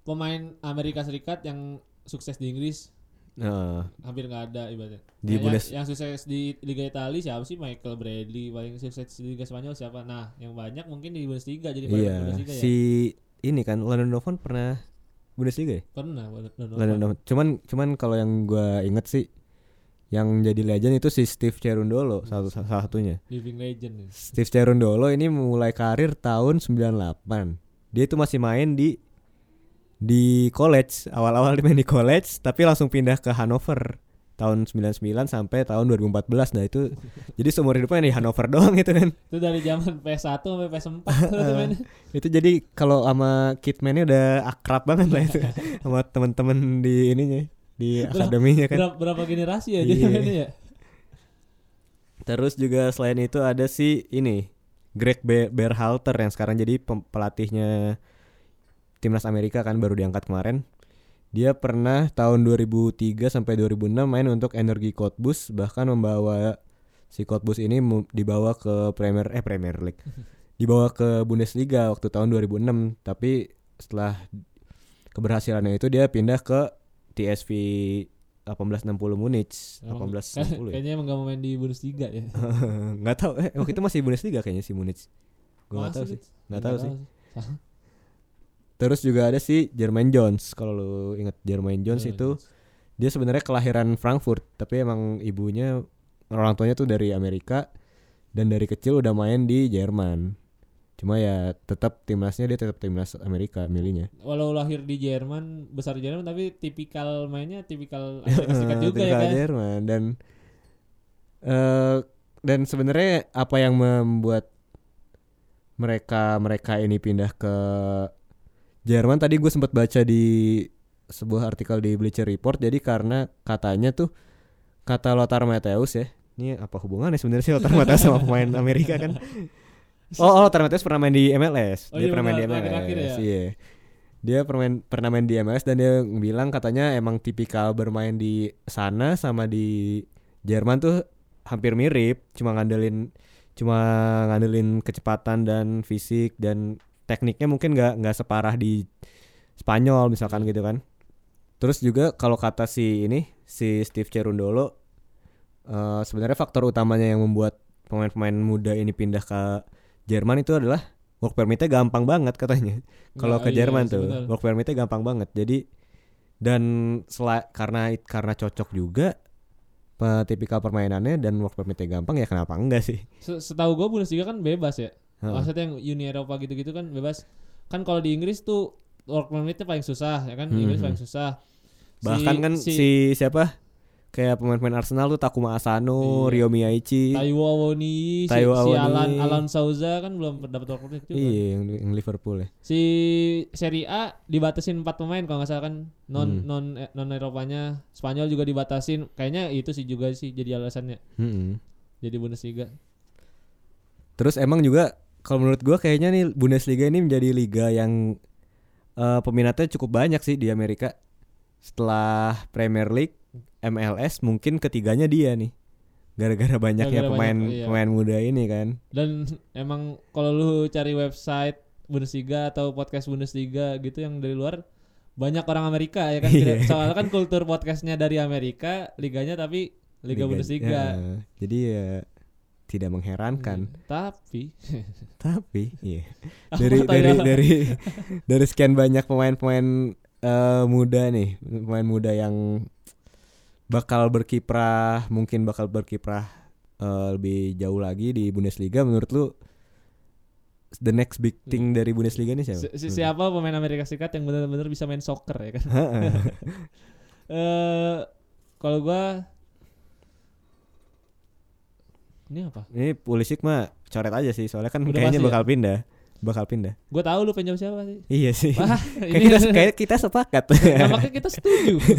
pemain Amerika Serikat yang sukses di Inggris eh, hampir nggak ada ibaratnya. Di Yang- Bundes- yang, sukses di Liga Italia siapa sih Michael Bradley paling sukses di Liga Spanyol siapa? Nah, yang banyak mungkin di Bundesliga jadi iya Bundesliga ya. si ini kan Landon Donovan pernah Bundesliga ya Pernah. Landon Donovan. cuman cuman kalau yang gua inget sih yang jadi legend itu si Steve Cherundolo salah, salah satunya Living legend. nih. Steve Cherundolo ini mulai karir tahun 98. Dia itu masih main di di college, awal-awal dia main di college tapi langsung pindah ke Hanover tahun 99 sampai tahun 2014. Nah, itu jadi seumur hidupnya di Hanover doang itu kan. Itu dari zaman PS1 sampai PS4 tuh mainnya. Itu jadi kalau sama Kidman-nya udah akrab banget lah itu sama teman-teman di ininya di Berapa- akademinya kan. Berapa, berapa generasi ya dia Iya. mainnya ya? Terus juga selain itu ada si ini Greg Be- Berhalter yang sekarang jadi pelatihnya timnas Amerika kan baru diangkat kemarin. Dia pernah tahun 2003 sampai 2006 main untuk Energi Cottbus bahkan membawa si Cottbus ini dibawa ke Premier eh Premier League. dibawa ke Bundesliga waktu tahun 2006 tapi setelah keberhasilannya itu dia pindah ke TSV 1860 Munich, Emang- 1860 ya. Kayaknya emang gak mau main di Bundesliga ya. Nggak tahu eh waktu itu masih Bundesliga kayaknya si Munich. Gua nggak tahu sih. Nggak tahu sih. Terus juga ada si Jermaine Jones. Kalau lu ingat Jermaine Jones itu dia sebenarnya kelahiran Frankfurt, tapi emang ibunya orang tuanya tuh dari Amerika dan dari kecil udah main di Jerman. Cuma ya tetap timnasnya dia tetap timnas Amerika milihnya. Walau lahir di Jerman, besar di Jerman tapi tipikal mainnya tipikal Amerika Serikat juga ya Tipikal kan. Jerman dan eh dan sebenarnya apa yang membuat mereka mereka ini pindah ke Jerman tadi gue sempat baca di sebuah artikel di Bleacher Report jadi karena katanya tuh kata Lothar Matthäus ya ini apa hubungannya sebenarnya sih Lothar Matthäus sama pemain Amerika kan oh, oh Matthäus pernah main di MLS Oh dia iya, pernah main di MLS terakhir ya. iya. Dia pernah pernah main di MLS dan dia bilang katanya emang tipikal bermain di sana sama di Jerman tuh hampir mirip. Cuma ngandelin cuma ngandelin kecepatan dan fisik dan tekniknya mungkin nggak nggak separah di Spanyol misalkan gitu kan. Terus juga kalau kata si ini si Steve Cerundolo eh, sebenarnya faktor utamanya yang membuat pemain-pemain muda ini pindah ke Jerman itu adalah work permitnya gampang banget katanya kalau Nggak, ke iya Jerman sih, tuh work permitnya gampang banget jadi dan sela- karena karena cocok juga tipikal permainannya dan work permitnya gampang ya kenapa enggak sih Se- Setahu gue Bundesliga kan bebas ya. Heeh. Maksudnya yang Uni Eropa gitu-gitu kan bebas. Kan kalau di Inggris tuh work permitnya paling susah ya kan. Hmm. Inggris paling susah. Si- bahkan kan si, siapa kayak pemain-pemain Arsenal tuh Takuma Asano, Iya. Rio Miyaichi Taiwo Awoniyi, si, si. Alan Alan Souza kan belum dapat permit juga. iya yang, yang Liverpool ya Si Serie A dibatasin 4 pemain kalau nggak salah kan non Hmm. non eh, non Eropanya. Spanyol juga dibatasin. Kayaknya itu sih juga sih jadi alasannya Mm-mm. jadi Bundesliga. Terus emang juga kalau menurut gua kayaknya nih Bundesliga ini menjadi liga yang eh, peminatnya cukup banyak sih di Amerika. Setelah Premier League, MLS mungkin ketiganya dia nih. Gara-gara banyaknya Gara-gara pemain banyak, iya. pemain muda ini kan. Dan emang kalau lu cari website Bundesliga atau podcast Bundesliga gitu yang dari luar banyak orang Amerika ya kan. Iya. Soalnya kan kultur podcastnya dari Amerika, liganya tapi Liga, Bundesliga. Ya, jadi ya tidak mengherankan. Tapi Tapi iya. dari dari dari dari sekian banyak pemain-pemain eh, muda nih, pemain muda yang bakal berkiprah, mungkin bakal berkiprah eh, lebih jauh lagi di Bundesliga menurut lu the next big thing dari Bundesliga ini siapa? si- si- siapa pemain Amerika Serikat yang benar-benar bisa main soccer ya kan? Eh kalau gua ini apa? ini Pulisic mah coret aja sih, soalnya kan Udah kayaknya ya? bakal pindah, bakal pindah. Gua tahu lu pengen jawab siapa sih? Iya sih. Wah, kayak kita kayak kita sepakat. Nah, makanya kita setuju. Josh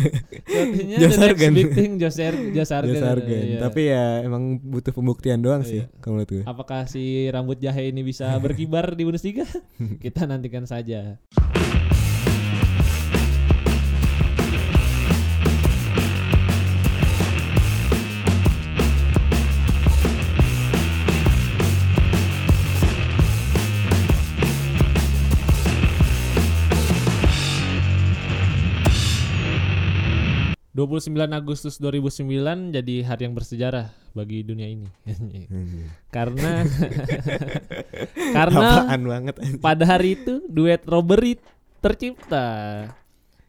the next Sargent. big thing Josh Ar- Josh Sargent. Josh Sargent. Iya. Tapi ya emang butuh pembuktian doang sih Iya. kalau menurut gue. apakah si rambut jahe ini bisa berkibar di Bundesliga? kita nantikan saja. ...29 Agustus 2009 jadi hari yang bersejarah bagi dunia ini. karena karena Apaan banget pada hari itu duet robbery tercipta.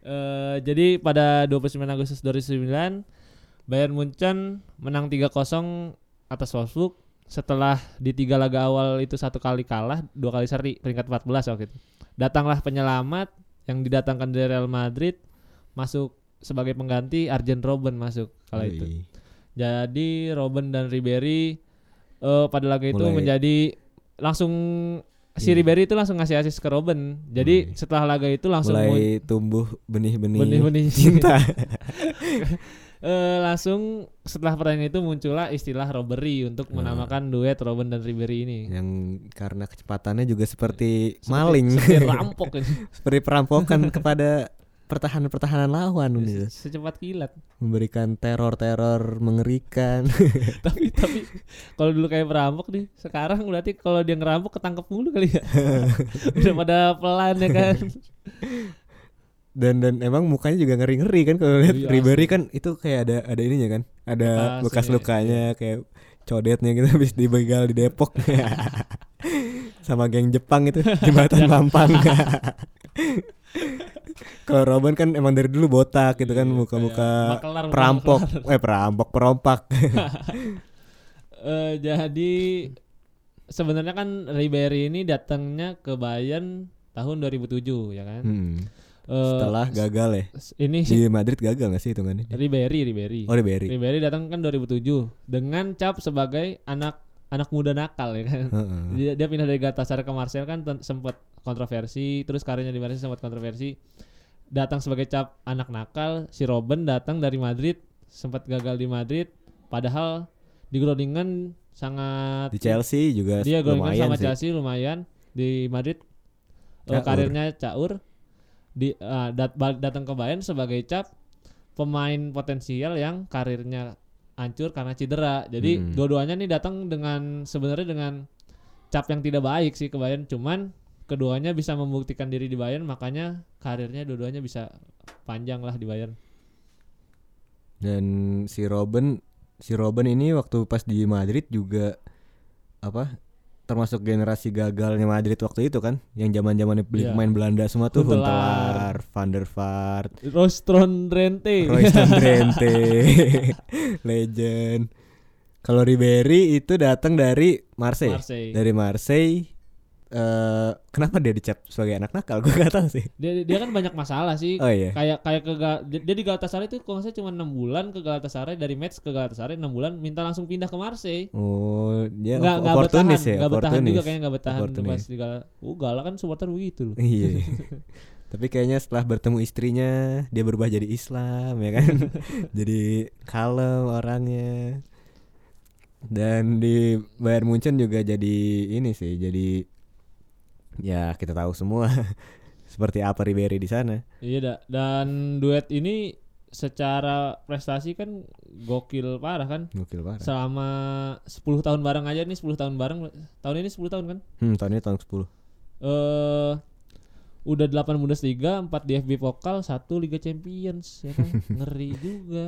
Eh, jadi pada 29 Agustus 2009 Bayern Munchen menang 3-0 atas Wolfsburg setelah di tiga laga awal itu satu kali kalah, dua kali seri peringkat 14 waktu itu. Datanglah penyelamat yang didatangkan dari Real Madrid masuk sebagai pengganti Arjen Robben masuk kala itu. Jadi Robben dan Ribery eh, pada laga itu Mulai- menjadi langsung si Iya. Ribery itu langsung ngasih asis ke Robben. Jadi Mulai- setelah laga itu langsung mulai tumbuh benih-benih benih-benih cinta. Eh, langsung setelah pertandingan itu muncullah istilah robbery untuk Hmm. menamakan duet Robben dan Ribery ini. yang karena kecepatannya juga seperti Seperti- maling, seperti rampok seperti perampokan kepada pertahanan-pertahanan lawan gitu. Se- Secepat kilat. memberikan teror-teror mengerikan. tapi tapi kalau dulu kayak perampok nih, sekarang berarti kalau dia ngerampok ketangkep mulu kali ya. Udah pada pelan ya kan. dan dan emang mukanya juga ngeri ngeri kan kalau lihat Iya, Ribery kan itu kayak ada ada ininya kan ada Bekas lukanya kayak codetnya gitu habis dibegal di Depok sama geng Jepang itu jembatan Mampang kalau Robin kan emang dari dulu botak gitu kan Iya, muka-muka kayak makelar, perampok eh perampok perompak Eh, jadi sebenarnya kan Ribery ini datangnya ke Bayern tahun 2007 ya kan. Hmm. Eh, setelah gagal ya ini di Madrid gagal gak sih hitungannya Ribery, Ribery. oh Ribery Ribery datang kan 2007 dengan cap sebagai anak anak muda nakal ya kan. Heeh. Dia, dia pindah dari Galatasaray ke Marseille kan ten- sempat kontroversi, terus karirnya di Marseille sempat kontroversi. Datang sebagai cap anak nakal, si Robben datang dari Madrid, sempat gagal di Madrid, padahal di Groningen sangat di Chelsea juga dia Groningen lumayan sama sih. Chelsea lumayan. Di Madrid eh, Caur. karirnya caur. Di eh, dat- datang ke Bayern sebagai cap pemain potensial yang karirnya hancur karena cedera. Jadi Hmm. dua-duanya nih datang dengan sebenarnya dengan cap yang tidak baik sih ke Bayern. Cuman keduanya bisa membuktikan diri di Bayern makanya karirnya dua-duanya bisa panjang lah di Bayern Dan si Robin si Robin ini waktu pas di Madrid juga apa termasuk generasi gagalnya Madrid waktu itu kan yang zaman-zaman beli Iya. pemain Belanda semua tuh Huntelaar. Van der Vaart, Rostron Drenthe Royston Drenthe, legend. Kalau Ribery itu datang dari Marseille. Marseille Dari Marseille eh kenapa dia dicap sebagai anak nakal? Gue gak tahu sih. dia dia kan banyak masalah sih Oh iya. kayak kayak ke dia di Galatasaray itu kalau salah cuma enam bulan ke Galatasaray dari match ke Galatasaray enam bulan minta langsung pindah ke Marseille Oh, dia nggak nggak bertahan ya, nggak bertahan juga kayaknya nggak bertahan pas di Gala uh Gala kan supporter begitu loh Iya. Tapi kayaknya setelah bertemu istrinya dia berubah jadi Islam ya kan. jadi kalem orangnya. Dan di Bayern Munchen juga jadi ini sih, jadi ya kita tahu semua seperti apa Ribery di sana. iya dah dan duet ini secara prestasi kan gokil parah kan Gokil parah. selama 10 tahun bareng aja nih 10 tahun bareng tahun ini 10 tahun kan Hmm, tahun ini tahun 10. eh udah 8 Bundesliga, 4 DFB Pokal, 1 Liga Champions ya kan. Ngeri juga.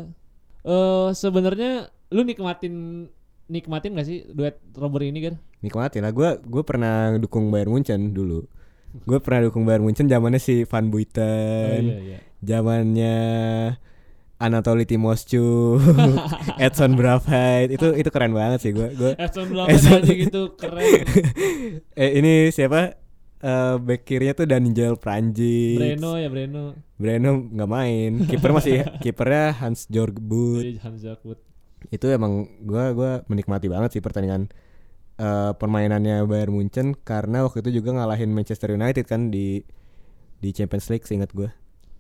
Eh sebenarnya lu nikmatin nikmatin gak sih duet Robert ini kan? Nikmatin lah gue gue pernah dukung Bayern Munchen dulu. Gue pernah dukung Bayern Munchen zamannya si Van Oh, Buiten. iya. zamannya Anatoly Timoscu, Edson Bravheit itu itu keren banget sih gue. Gue Edson Edson- Blackman aja gitu keren. eh ini siapa? Eh back kirinya tuh Daniel Pranjic. Breno ya Breno. Breno nggak main. Kiper masih kipernya Hans Jorg. Jadi Hansa Kut. Itu emang gua gua menikmati banget sih pertandingan eh permainannya Bayern Munchen karena waktu itu juga ngalahin Manchester United kan di di Champions League seingat gua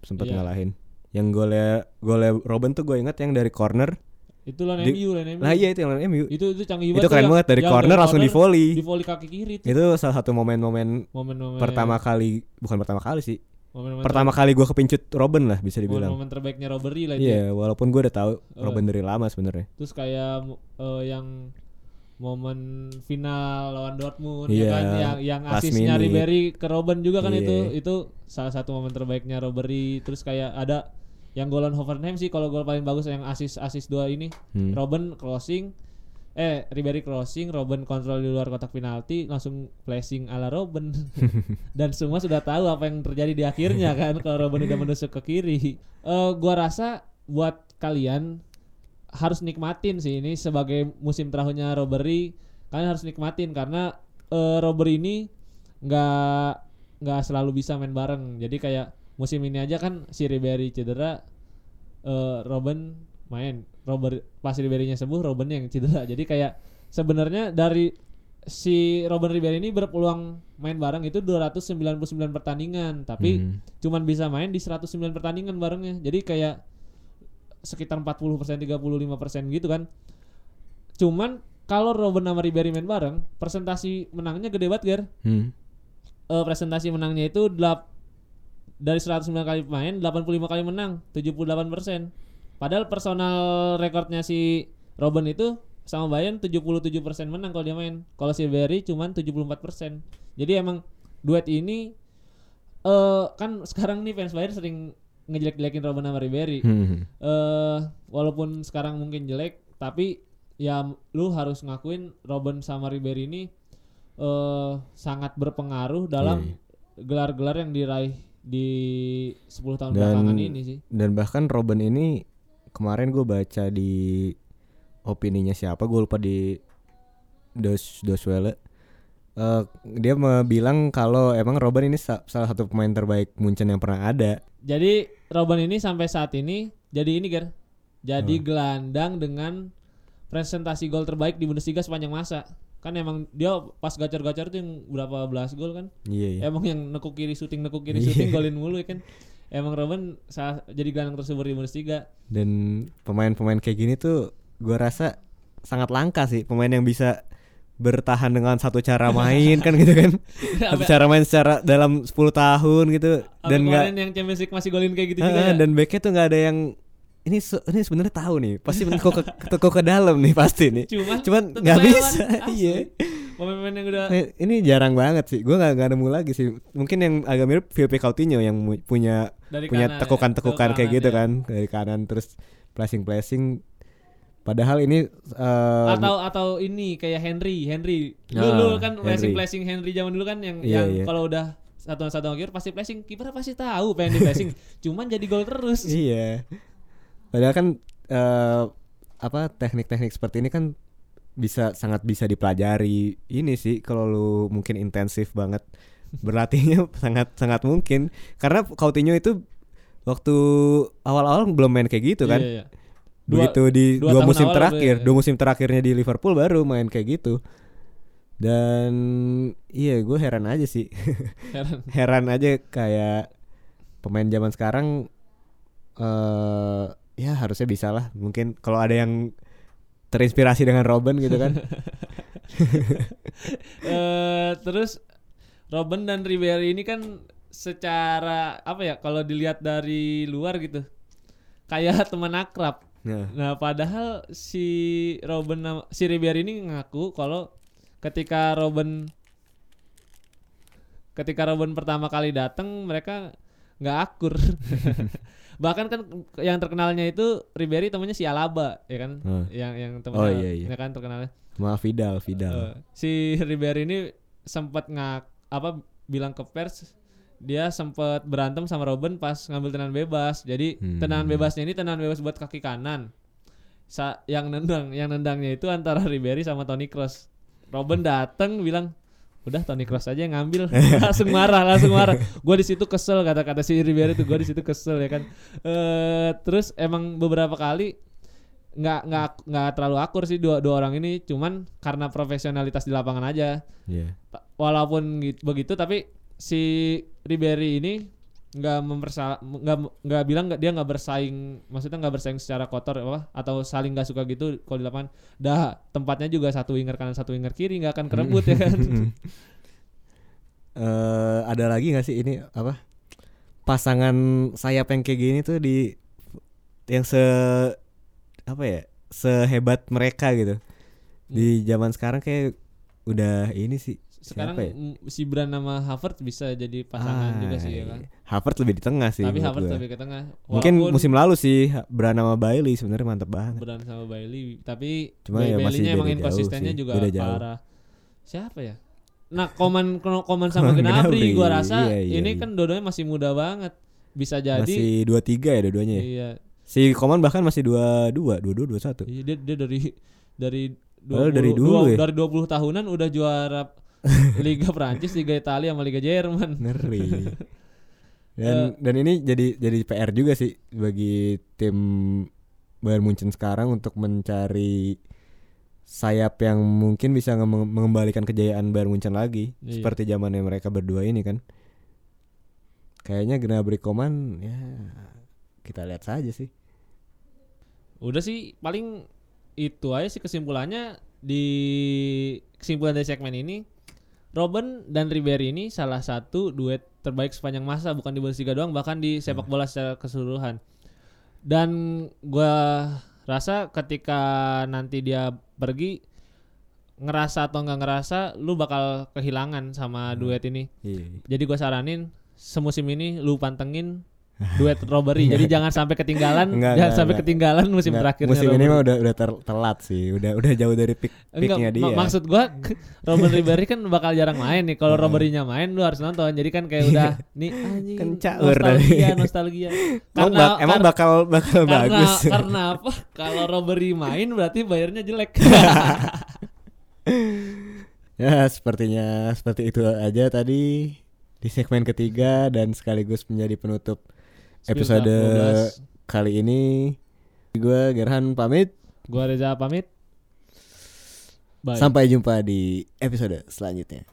sempat Iya. ngalahin. Yang golnya golnya Robin tuh gue ingat yang dari corner. Itu lawan Di- MU, lawan MU. Nah iya itu yang lawan MU. Itu itu canggih Itu banget. keren tuh banget dari corner langsung di volley. Di volley kaki kiri tuh. Itu salah satu momen-momen Momen-momen pertama kali bukan pertama kali sih. Momen-momen Pertama kali gua kepincut Robin lah bisa dibilang. momen-momen terbaiknya Robbery lah itu. Iya, walaupun gue udah tahu Oh. Robin dari lama sebenarnya. Terus kayak eh, yang momen final lawan Dortmund Iya, ya kan yang yang asisnya. Ribery ke Robben juga kan Iya. itu itu salah satu momen terbaiknya Ribery terus kayak ada yang golan Hoffenheim sih kalau gol paling bagus yang asis asis dua ini Hmm. Robben crossing eh Ribery crossing Robben kontrol di luar kotak penalti langsung flashing ala Robben. Dan semua sudah tahu apa yang terjadi di akhirnya kan kalau Robben udah menusuk ke kiri. Eh gua rasa buat kalian harus nikmatin sih ini sebagai musim terakhirnya Robbery. Kalian harus nikmatin karena eh Robbery ini nggak nggak selalu bisa main bareng. Jadi kayak musim ini aja kan si Ribery cedera eh Robben main Robert pas Ribery-nya sembuh Robben yang cedera jadi kayak sebenarnya dari si Robben Ribery ini berpeluang main bareng itu 299 pertandingan tapi Hmm. cuman bisa main di 109 pertandingan barengnya. Jadi kayak sekitar 40 persen, 35 persen gitu kan. Cuman kalau Robben sama Ribery main bareng, presentasi menangnya gede banget, Ger. Hmm. Eh, presentasi menangnya itu delap, dari 109 kali main, 85 kali menang, 78 persen. Padahal personal rekornya si Robben itu sama Bayern 77 persen menang kalau dia main. Kalau si Ribery cuman 74 persen. Jadi emang duet ini eh kan sekarang nih fans Bayern sering ngejelek-jelekin Robben sama Ribery. Hmm. eh walaupun sekarang mungkin jelek tapi ya lu harus ngakuin Robben sama Ribery ini eh sangat berpengaruh dalam Iya, gelar-gelar yang diraih di 10 tahun Dan- belakangan ini sih. Dan bahkan Robin ini kemarin gue baca di opininya siapa gue lupa di Dos Doswelle. Eh, dia bilang kalau emang Robin ini sa- salah satu pemain terbaik Munchen yang pernah ada. Jadi Robben ini sampai saat ini jadi ini Ger. Jadi Hmm. gelandang dengan presentasi gol terbaik di Bundesliga sepanjang masa. Kan emang dia pas gacor-gacor tuh yang berapa belas gol kan? Iya, iya. Emang yang nekuk kiri syuting nekuk kiri Iya. syuting golin mulu ya kan. Emang sa- jadi gelandang tersubur di Bundesliga. Dan pemain-pemain kayak gini tuh gue rasa sangat langka sih pemain yang bisa bertahan dengan satu cara main kan gitu kan. Satu cara main secara dalam 10 tahun gitu sampai dan nggak yang Champions League masih golin kayak gitu juga Ah, ya. dan backnya tuh nggak ada yang ini se- ini sebenarnya tahu nih pasti menekuk ke tekuk ke dalam nih pasti nih Cuman cuman nggak bisa iya Pemain-pemain yang udah Eh, ini jarang banget sih. Gue nggak nggak nemu lagi sih. Mungkin yang agak mirip Filipe Coutinho yang punya dari punya ya, tekukan-tekukan ke kayak gitu ya. kan. Dari kanan terus flashing padahal ini eh, atau atau ini kayak Henry Henry. Lu Ah, lu kan Henry. flashing Henry zaman dulu kan yang Iya, yang iya. kalau udah satu satu kiper pasti flashing kiper pasti tahu pengen di flashing cuman jadi gol terus. Iya. Padahal kan eh, apa teknik-teknik seperti ini kan bisa sangat bisa dipelajari. Ini sih kalau lu mungkin intensif banget berlatihnya sangat sangat mungkin. Karena Coutinho itu waktu awal-awal belum main kayak gitu kan. Iya, iya. Dua- begitu di dua dua, musim terakhir baru- dua musim terakhirnya di Liverpool baru main kayak gitu. Dan iya gue heran aja sih. Heran. heran aja kayak pemain zaman sekarang eh ya harusnya bisa lah. Mungkin kalau ada yang terinspirasi dengan Robin gitu kan. Eh, terus Robben dan Ribery ini kan secara apa ya kalau dilihat dari luar gitu kayak teman akrab. Nah, Nah, padahal si Robin si Ribery ini ngaku kalau ketika Robin ketika Robin pertama kali datang mereka nggak akur. Bahkan kan yang terkenalnya itu Ribery temannya si Alaba, ya kan? Hmm. Yang yang Oh, temannya iya, iya. ya kan terkenalnya. maaf Vidal Vidal Eh, si Ribery ini sempat ngak apa bilang ke pers dia sempat berantem sama Robin pas ngambil tendangan bebas. Jadi Hmm. tendangan bebasnya ini tendangan bebas buat kaki kanan. Sa yang nendang, yang nendangnya itu antara Ribery sama Toni Kroos. Robin dateng bilang, "Udah Toni Kroos aja yang ngambil." langsung marah, langsung marah. Gua di situ kesel kata-kata si Ribery itu gua di situ kesel ya kan. Eh terus emang beberapa kali nggak nggak nggak terlalu akur sih dua dua orang ini cuman karena profesionalitas di lapangan aja. Ta- walaupun gitu, begitu tapi si Ribery ini nggak mempersa nggak nggak bilang nggak dia nggak bersaing maksudnya nggak bersaing secara kotor apa atau saling nggak suka gitu kalau di lapangan. Dah tempatnya juga satu winger kanan satu winger kiri nggak akan kerebut ya kan? Eh, ada lagi nggak sih ini apa pasangan sayap yang kayak gini tuh di yang se apa ya sehebat mereka gitu? Di zaman sekarang kayak udah ini sih sekarang ya? si Bran sama Havertz bisa jadi pasangan Ah, juga sih ya kan iya. Havertz lebih di tengah sih tapi Havertz lebih ke tengah mungkin Walaupun musim lalu sih Bran sama Bailey sebenarnya mantep banget Bran sama Bailey tapi Cuma ya Bailey-nya emang inkonsistennya juga beda jauh. parah siapa ya nah Koman Koman sama Gnabry gua rasa iya, iya, ini iya. kan dua-duanya masih muda banget bisa jadi masih dua tiga ya dua-duanya ya? iya si Koman bahkan masih dua dua dua dua dua satu Iya, dia, dia dari dari Padahal dari dulu ya? dari 20 tahunan udah juara Liga Prancis, Liga Italia sama Liga Jerman. ngeri. Dan dan ini jadi jadi PR juga sih bagi tim Bayern Munchen sekarang untuk mencari sayap yang mungkin bisa nge- mengembalikan kejayaan Bayern Munchen lagi Iya. seperti zamannya mereka berdua ini kan. Kayaknya Gnabry Koman ya kita lihat saja sih. Udah sih paling itu aja sih kesimpulannya di kesimpulan dari segmen ini Robin dan Ribery ini salah satu duet terbaik sepanjang masa bukan di Bundesliga doang bahkan di sepak bola secara keseluruhan. Dan gua rasa ketika nanti dia pergi ngerasa atau nggak ngerasa lu bakal kehilangan sama duet ini. iya Jadi gua saranin semusim ini lu pantengin duet robbery. Jadi jangan sampai ketinggalan, Enggak, jangan enggak, sampai enggak. ketinggalan musim Nggak, terakhir. musim ini mah udah udah ter- telat sih udah udah jauh dari pick Enggak, picknya dia mak- maksud gua Robert Ribery kan bakal jarang main nih. Kalau Robbery-nya main lu harus nonton. Jadi kan kayak udah nih anjing nostalgia, nostalgia. emang, bak- emang kar- bakal bakal karena bagus karena apa? Kalau Robbery main berarti bayarnya jelek. ya sepertinya seperti itu aja tadi di segmen ketiga dan sekaligus menjadi penutup episode 12. kali ini gue Gerhan pamit Gua Reza pamit. Bye. sampai jumpa di episode selanjutnya